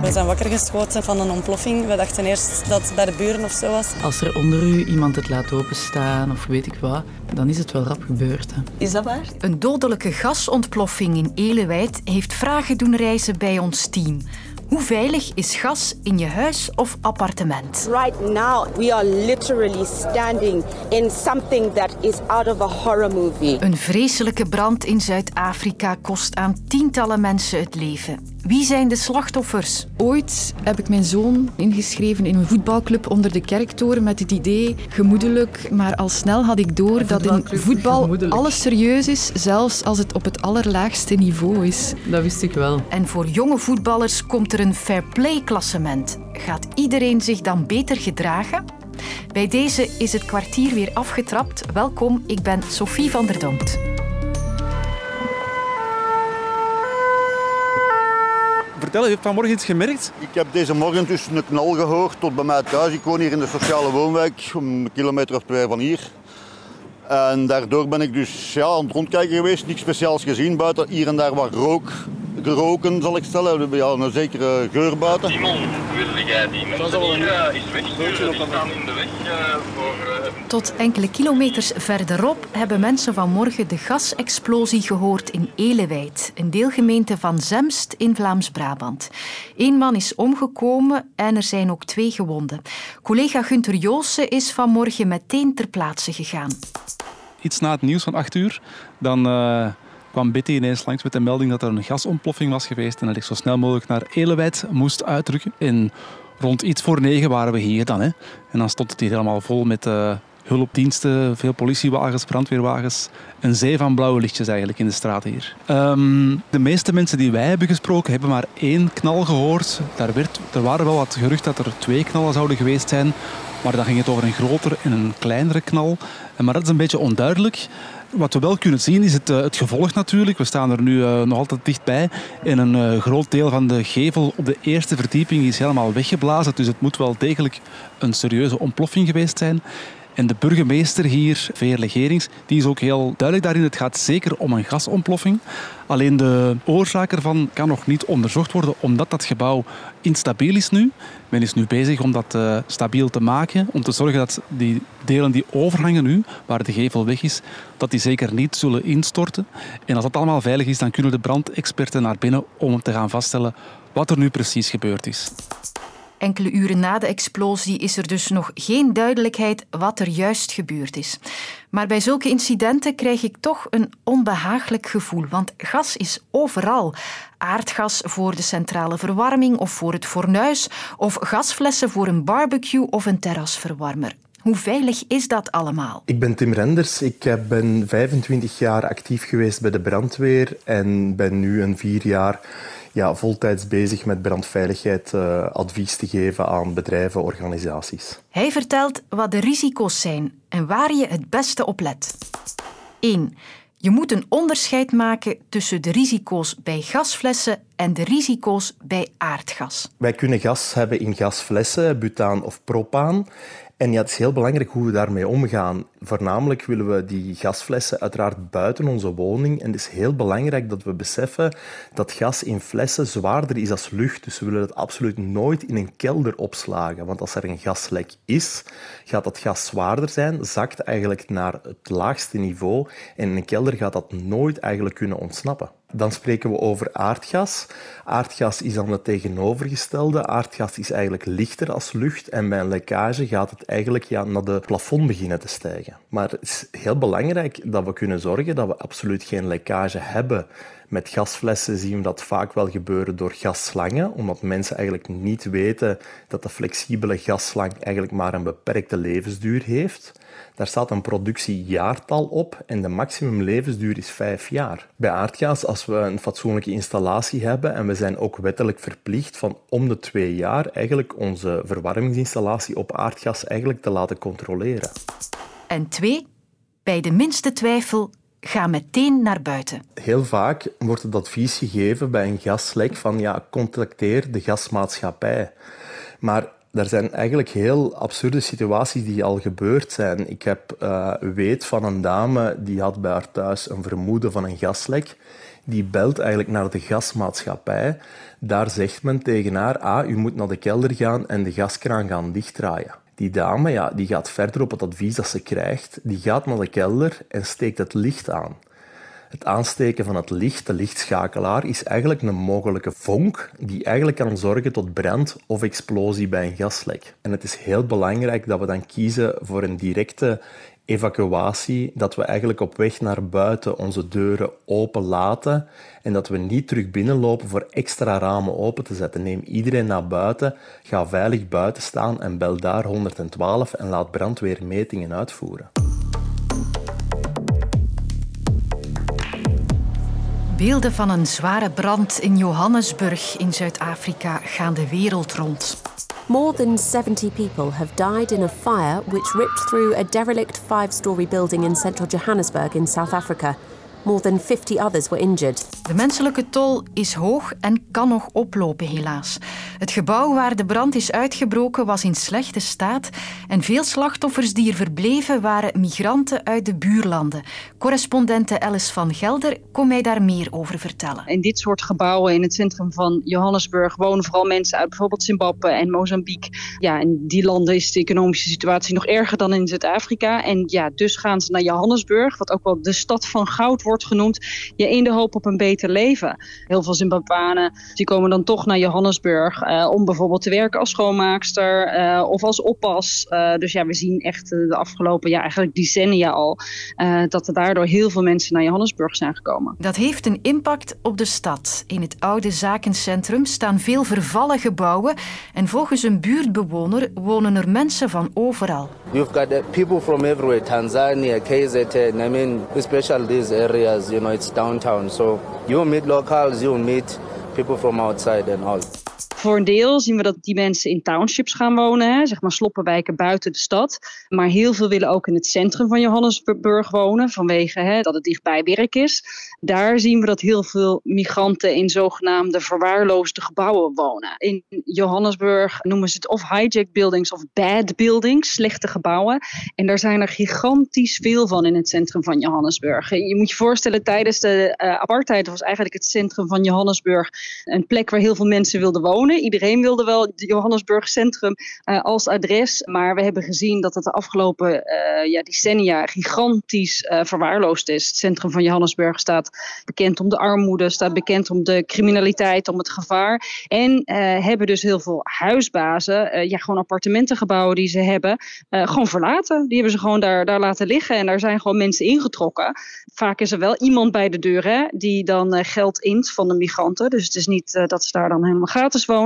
We zijn wakker geschoten van een ontploffing. We dachten eerst dat het bij de buren of zo was. Als er onder u iemand het laat openstaan of weet ik wat, dan is het wel rap gebeurd. Hè. Is dat waar? Een dodelijke gasontploffing in Elewijd heeft vragen doen reizen bij ons team. Hoe veilig is gas in je huis of appartement? Right now, we are literally standing in something that is out of a horror movie. Een vreselijke brand in Zuid-Afrika kost aan tientallen mensen het leven. Wie zijn de slachtoffers? Ooit heb ik mijn zoon ingeschreven in een voetbalclub onder de kerktoren met het idee gemoedelijk, maar al snel had ik door dat in voetbal alles serieus is, zelfs als het op het allerlaagste niveau is. Dat wist ik wel. En voor jonge voetballers komt er een fair play klassement. Gaat iedereen zich dan beter gedragen? Bij deze is het kwartier weer afgetrapt. Welkom, ik ben Sophie van der Domt. Vertel, je hebt vanmorgen iets gemerkt? Ik heb deze morgen dus een knal gehoord tot bij mij thuis. Ik woon hier in de sociale woonwijk, een kilometer of twee van hier. En daardoor ben ik dus ja, aan het rondkijken geweest, niks speciaals gezien buiten. Hier en daar wat rook geroken, zal ik stellen. Ja, een zekere geur buiten. Simon, wil jij die mensen hier eens wegsturen? Die staan in de weg voor... Uh... Tot enkele kilometers verderop hebben mensen vanmorgen de gasexplosie gehoord in Elewijd, een deelgemeente van Zemst in Vlaams-Brabant. Eén man is omgekomen en er zijn ook twee gewonden. Collega Gunter Joosse is vanmorgen meteen ter plaatse gegaan. Iets na het nieuws van 8 uur, dan kwam Betty ineens langs met de melding dat er een gasontploffing was geweest en dat ik zo snel mogelijk naar Elewijd moest uitdrukken. En rond iets voor negen waren we hier dan. Hè. En dan stond het hier helemaal vol met uh, hulpdiensten, veel politiewagens, brandweerwagens. Een zee van blauwe lichtjes eigenlijk in de straat hier. Ehm, de meeste mensen die wij hebben gesproken hebben maar één knal gehoord. Daar werd, er waren wel wat geruchten dat er twee knallen zouden geweest zijn. Maar dan ging het over een grotere en een kleinere knal. Maar dat is een beetje onduidelijk. Wat we wel kunnen zien is het, eh, het gevolg natuurlijk. We staan er nu uh, nog altijd dichtbij. En een uh, groot deel van de gevel op de eerste verdieping is helemaal weggeblazen. Dus het moet wel degelijk een serieuze ontploffing geweest zijn. En de burgemeester hier, Veerle Gerings, die is ook heel duidelijk daarin. Het gaat zeker om een gasontploffing. Alleen de oorzaak ervan kan nog niet onderzocht worden, omdat dat gebouw instabiel is nu. Men is nu bezig om dat uh, stabiel te maken, om te zorgen dat die delen die overhangen nu, waar de gevel weg is, dat die zeker niet zullen instorten. En als dat allemaal veilig is, dan kunnen de brandexperten naar binnen om te gaan vaststellen wat er nu precies gebeurd is. Enkele uren na de explosie is er dus nog geen duidelijkheid wat er juist gebeurd is. Maar bij zulke incidenten krijg ik toch een onbehaaglijk gevoel, want gas is overal. Aardgas voor de centrale verwarming of voor het fornuis, of gasflessen voor een barbecue of een terrasverwarmer. Hoe veilig is dat allemaal? Ik ben Tim Renders. Ik ben 25 jaar actief geweest bij de brandweer en ben nu een vier jaar ja, voltijds bezig met brandveiligheid uh, advies te geven aan bedrijven, organisaties. Hij vertelt wat de risico's zijn en waar je het beste op let. 1. Je moet een onderscheid maken tussen de risico's bij gasflessen en de risico's bij aardgas. Wij kunnen gas hebben in gasflessen, butaan of propaan. En ja, het is heel belangrijk hoe we daarmee omgaan. Voornamelijk willen we die gasflessen uiteraard buiten onze woning. En het is heel belangrijk dat we beseffen dat gas in flessen zwaarder is als lucht. Dus we willen het absoluut nooit in een kelder opslagen. Want als er een gaslek is, gaat dat gas zwaarder zijn, zakt eigenlijk naar het laagste niveau. En in een kelder gaat dat nooit eigenlijk kunnen ontsnappen. Dan spreken we over aardgas. Aardgas is dan het tegenovergestelde. Aardgas is eigenlijk lichter als lucht en bij een lekkage gaat het eigenlijk ja, naar de plafond beginnen te stijgen. Maar het is heel belangrijk dat we kunnen zorgen dat we absoluut geen lekkage hebben. Met gasflessen zien we dat vaak wel gebeuren door gasslangen, omdat mensen eigenlijk niet weten dat de flexibele gasslang eigenlijk maar een beperkte levensduur heeft. Daar staat een productiejaartal op en de maximum levensduur is vijf jaar. Bij aardgas, als we een fatsoenlijke installatie hebben en we zijn ook wettelijk verplicht van om de twee jaar eigenlijk onze verwarmingsinstallatie op aardgas eigenlijk te laten controleren. En twee, bij de minste twijfel ga meteen naar buiten. Heel vaak wordt het advies gegeven bij een gaslek van ja, contacteer de gasmaatschappij. Maar er zijn eigenlijk heel absurde situaties die al gebeurd zijn. Ik heb uh, weet van een dame die had bij haar thuis een vermoeden van een gaslek. Die belt eigenlijk naar de gasmaatschappij. Daar zegt men tegen haar, ah, u moet naar de kelder gaan en de gaskraan gaan dichtdraaien. Die dame ja, die gaat verder op het advies dat ze krijgt. Die gaat naar de kelder en steekt het licht aan. Het aansteken van het licht, de lichtschakelaar, is eigenlijk een mogelijke vonk die eigenlijk kan zorgen tot brand of explosie bij een gaslek. En het is heel belangrijk dat we dan kiezen voor een directe evacuatie, dat we eigenlijk op weg naar buiten onze deuren open laten en dat we niet terug binnenlopen voor extra ramen open te zetten. Neem iedereen naar buiten, ga veilig buiten staan en bel daar 112 en laat brandweermetingen uitvoeren. Beelden van een zware brand in Johannesburg in Zuid-Afrika gaan de wereld rond. More than 70 people have died in a fire which ripped through a derelict five story building in central Johannesburg in South Africa. More than 50 others were injured. De menselijke tol is hoog en kan nog oplopen, helaas. Het gebouw waar de brand is uitgebroken was in slechte staat en veel slachtoffers die er verbleven waren migranten uit de buurlanden. Correspondente Alice van Gelder kon mij daar meer over vertellen. In dit soort gebouwen in het centrum van Johannesburg wonen vooral mensen uit bijvoorbeeld Zimbabwe en Mozambique. Ja, in die landen is de economische situatie nog erger dan in Zuid-Afrika. En ja, dus gaan ze naar Johannesburg, wat ook wel de stad van goud wordt genoemd. Ja, in de hoop op een beter leven. Heel veel Zimbabwanen die komen dan toch naar Johannesburg uh, om bijvoorbeeld te werken als schoonmaakster uh, of als oppas. Uh, dus ja, we zien echt de afgelopen ja, eigenlijk decennia al dat er daardoor heel veel mensen naar Johannesburg zijn gekomen. Dat heeft een impact op de stad. In het oude zakencentrum staan veel vervallen gebouwen en volgens een buurtbewoner wonen er mensen van overal. You've got people from everywhere, Tanzania, KZN, I mean, especially these areas, you know, it's downtown. So you meet locals, you meet people from outside and all. Voor een deel zien we dat die mensen in townships gaan wonen, hè, zeg maar sloppenwijken buiten de stad. Maar heel veel willen ook in het centrum van Johannesburg wonen, vanwege hè, dat het dichtbij werk is. Daar zien we dat heel veel migranten in zogenaamde verwaarloosde gebouwen wonen. In Johannesburg noemen ze het of hijack buildings of bad buildings, slechte gebouwen. En daar zijn er gigantisch veel van in het centrum van Johannesburg. Je moet je voorstellen, tijdens de uh, apartheid was eigenlijk het centrum van Johannesburg een plek waar heel veel mensen wilden Iedereen wilde wel het Johannesburg Centrum uh, als adres. Maar we hebben gezien dat het de afgelopen uh, ja, decennia gigantisch uh, verwaarloosd is. Het centrum van Johannesburg staat bekend om de armoede, staat bekend om de criminaliteit, om het gevaar. En hebben dus heel veel huisbazen, ja, gewoon appartementengebouwen die ze hebben, gewoon verlaten. Die hebben ze gewoon daar, daar laten liggen en daar zijn gewoon mensen ingetrokken. Vaak is er wel iemand bij de deur hè, die dan geld int van de migranten. Dus het is niet dat ze daar dan helemaal gratis wonen.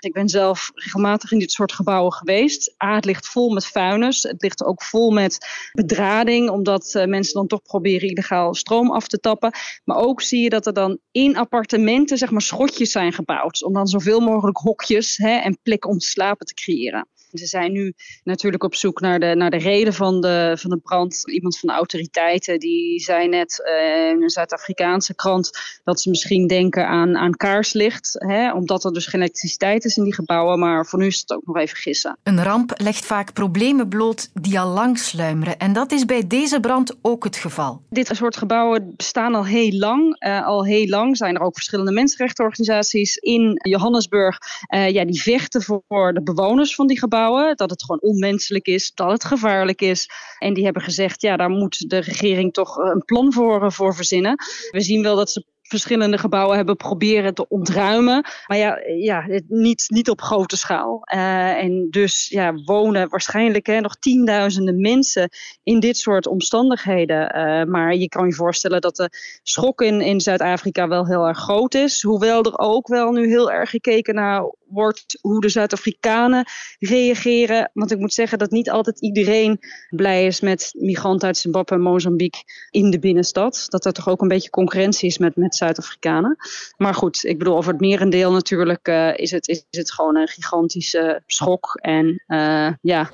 Ik ben zelf regelmatig in dit soort gebouwen geweest. A, het ligt vol met vuilnis. Het ligt ook vol met bedrading, omdat uh, mensen dan toch proberen illegaal stroom af te tappen. Maar ook zie je dat er dan in appartementen zeg maar schotjes zijn gebouwd. Om dan zoveel mogelijk hokjes hè, en plekken om te slapen te creëren. Ze zijn nu natuurlijk op zoek naar de, naar de reden van de, van de brand. Iemand van de autoriteiten die zei net uh, in een Zuid-Afrikaanse krant dat ze misschien denken aan, aan kaarslicht. Hè, omdat er dus geen elektriciteit is in die gebouwen. Maar voor nu is het ook nog even gissen. Een ramp legt vaak problemen bloot die al lang sluimeren. En dat is bij deze brand ook het geval. Dit soort gebouwen bestaan al heel lang. Uh, al heel lang zijn er ook verschillende mensenrechtenorganisaties in Johannesburg. Uh, ja, die vechten voor de bewoners van die gebouwen dat het gewoon onmenselijk is, dat het gevaarlijk is. En die hebben gezegd, ja, daar moet de regering toch een plan voor, eh, voor verzinnen. We zien wel dat ze verschillende gebouwen hebben proberen te ontruimen. Maar ja, ja niet, niet op grote schaal. Uh, en dus ja, wonen waarschijnlijk hè, nog tienduizenden mensen in dit soort omstandigheden. Uh, maar je kan je voorstellen dat de schok in, in Zuid-Afrika wel heel erg groot is. Hoewel er ook wel nu heel erg gekeken naar wordt hoe de Zuid-Afrikanen reageren. Want ik moet zeggen dat niet altijd iedereen blij is met migranten uit Zimbabwe en Mozambique in de binnenstad. Dat er toch ook een beetje concurrentie is met, met Zuid-Afrikanen. Maar goed, ik bedoel, over het merendeel natuurlijk uh, is, het, is het gewoon een gigantische schok en uh, ja,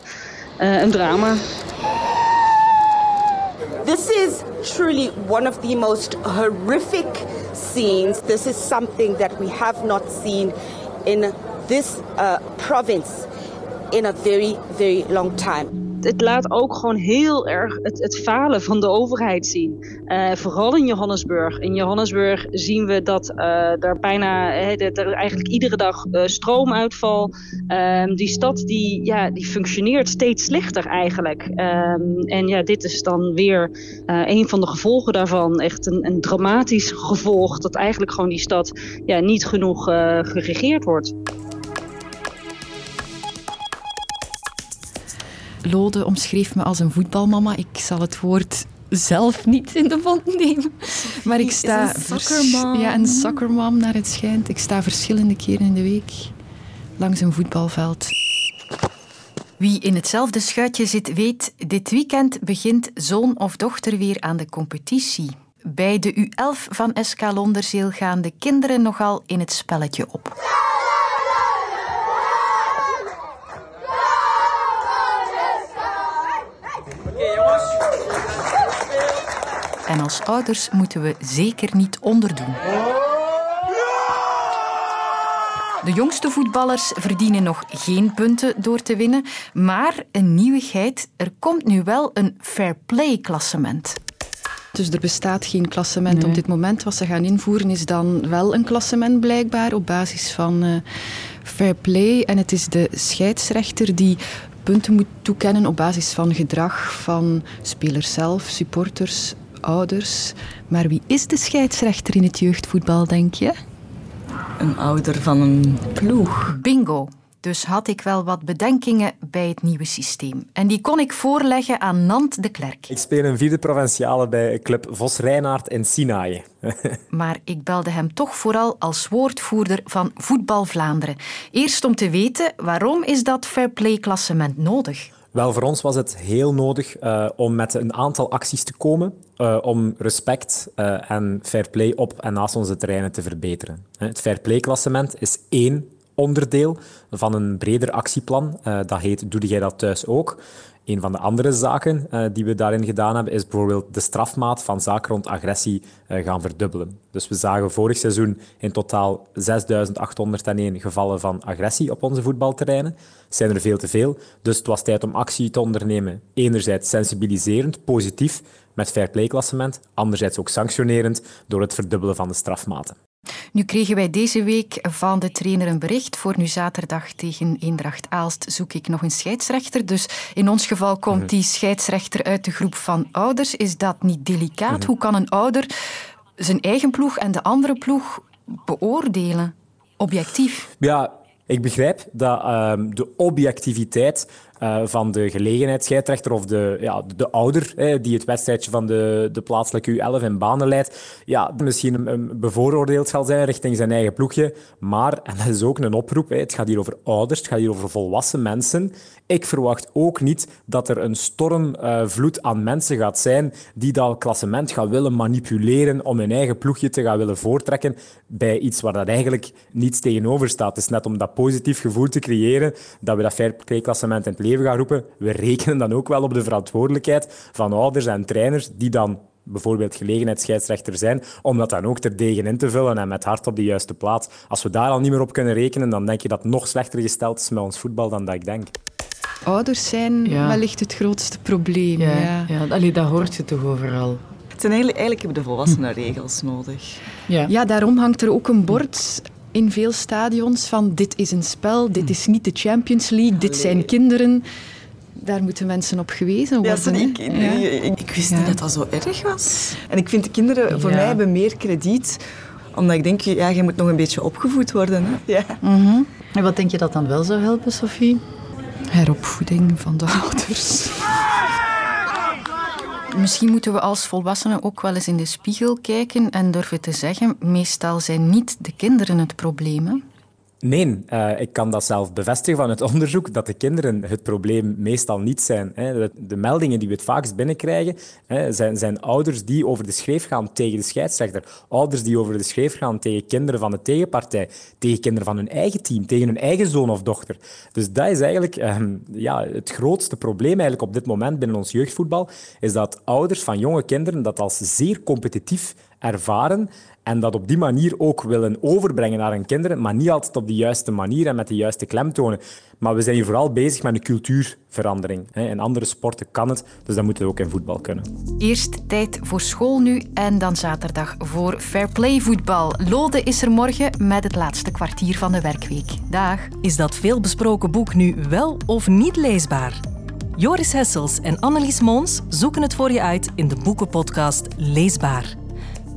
uh, een drama. This is truly one of the most horrific scenes. This is something that we have not seen in this uh, province in a very, very long time. Het laat ook gewoon heel erg het, het falen van de overheid zien. Uh, vooral in Johannesburg. In Johannesburg zien we dat uh, er bijna er eigenlijk iedere dag uh, stroomuitval. Ehm, die stad die, ja, die functioneert steeds slechter eigenlijk. Um, en ja, dit is dan weer een van de gevolgen daarvan. Echt een, een dramatisch gevolg dat eigenlijk gewoon die stad ja, niet genoeg geregeerd wordt. Lode omschreef me als een voetbalmama. Ik zal het woord zelf niet in de mond nemen. Maar ik sta... Een ja, een soccermom naar het schijnt. Ik sta verschillende keren in de week langs een voetbalveld. Wie in hetzelfde schuitje zit, weet, dit weekend begint zoon of dochter weer aan de competitie. Bij de U11 van SK Londerzeel gaan de kinderen nogal in het spelletje op. En als ouders moeten we zeker niet onderdoen. De jongste voetballers verdienen nog geen punten door te winnen, maar een nieuwigheid, er komt nu wel een fair play klassement. Dus er bestaat geen klassement op dit moment. Wat ze gaan invoeren is dan wel een klassement blijkbaar op basis van uh, fair play. En het is de scheidsrechter die punten moet toekennen op basis van gedrag van spelers zelf, supporters, ouders. Maar wie is de scheidsrechter in het jeugdvoetbal, denk je? Een ouder van een ploeg. Bingo. Dus had ik wel wat bedenkingen bij het nieuwe systeem. En die kon ik voorleggen aan Nant de Klerk. Ik speel een vierde provinciale bij club Vos Reinaard in Sinaai. maar ik belde hem toch vooral als woordvoerder van Voetbal Vlaanderen. Eerst om te weten, waarom is dat fair play klassement nodig? Wel, voor ons was het heel nodig uh, om met een aantal acties te komen uh, om respect uh, en fair play op en naast onze terreinen te verbeteren. Het fair play klassement is één onderdeel van een breder actieplan. dat heet Doe jij dat thuis ook? Een van de andere zaken uh, die we daarin gedaan hebben, is bijvoorbeeld de strafmaat van zaken rond agressie uh, gaan verdubbelen. Dus we zagen vorig seizoen in totaal 6.801 gevallen van agressie op onze voetbalterreinen. zijn er veel te veel, dus het was tijd om actie te ondernemen. Enerzijds sensibiliserend, positief, met fair play klassement, anderzijds ook sanctionerend door het verdubbelen van de strafmaten. Nu kregen wij deze week van de trainer een bericht. Voor nu zaterdag tegen Eendracht Aalst zoek ik nog een scheidsrechter. Dus in ons geval komt mhm. die scheidsrechter uit de groep van ouders. Is dat niet delicaat? Mhm. Hoe kan een ouder zijn eigen ploeg en de andere ploeg beoordelen? Objectief. Ja, ik begrijp dat uh, de objectiviteit uh, van de gelegenheidsscheidsrechter of de, ja, de, ouder hè, die het wedstrijdje van de, de plaatselijke U11 in banen leidt, ja, misschien een, bevooroordeeld zal zijn richting zijn eigen ploegje. Maar, en dat is ook een oproep, hè, het gaat hier over ouders, het gaat hier over volwassen mensen. Ik verwacht ook niet dat er een stormvloed uh, aan mensen gaat zijn die dat klassement gaan willen manipuleren om hun eigen ploegje te gaan willen voortrekken bij iets waar dat eigenlijk niets tegenover staat. Het is net om dat positief gevoel te creëren dat we dat fair play klassement in leven gaan roepen. We rekenen dan ook wel op de verantwoordelijkheid van ouders en trainers die dan bijvoorbeeld gelegenheidsscheidsrechter zijn, om dat dan ook terdege in te vullen en met hart op de juiste plaats. Als we daar al niet meer op kunnen rekenen, dan denk je dat het nog slechter gesteld is met ons voetbal dan dat ik denk. Ouders zijn wellicht het grootste probleem. Ja, ja. ja. Allee, dat hoort je toch overal. Het zijn eigenlijk, eigenlijk hebben de volwassenen regels nodig. Ja. ja, daarom hangt er ook een bord in veel stadions van dit is een spel, dit is niet de Champions League, dit zijn kinderen. Daar moeten mensen op gewezen worden. Ja, ik, ik, ik, wist niet dat dat zo erg was. En ik vind de kinderen voor mij hebben meer krediet omdat ik denk, ja, je moet nog een beetje opgevoed worden. Hè? Ja. Mhm. En wat denk je dat dan wel zou helpen, Sophie? Heropvoeding van de ouders. Misschien moeten we als volwassenen ook wel eens in de spiegel kijken en durven te zeggen, meestal zijn niet de kinderen het probleem. Nee, uh, ik kan dat zelf bevestigen van het onderzoek, dat de kinderen het probleem meestal niet zijn. Hè. De, meldingen die we het vaakst binnenkrijgen, hè, zijn, zijn, ouders die over de schreef gaan tegen de scheidsrechter. Ouders die over de schreef gaan tegen kinderen van de tegenpartij, tegen kinderen van hun eigen team, tegen hun eigen zoon of dochter. Dus dat is eigenlijk um, ja, het grootste probleem eigenlijk op dit moment binnen ons jeugdvoetbal, is dat ouders van jonge kinderen dat als zeer competitief ervaren en dat op die manier ook willen overbrengen naar hun kinderen, maar niet altijd op de juiste manier en met de juiste klemtonen. Maar we zijn hier vooral bezig met een cultuurverandering. In andere sporten kan het, dus dat moet het ook in voetbal kunnen. Eerst tijd voor school nu en dan zaterdag voor Fair Play voetbal. Lode is er morgen met het laatste kwartier van de werkweek. Dag. Is dat veelbesproken boek nu wel of niet leesbaar? Joris Hessels en Annelies Moons zoeken het voor je uit in de boekenpodcast Leesbaar.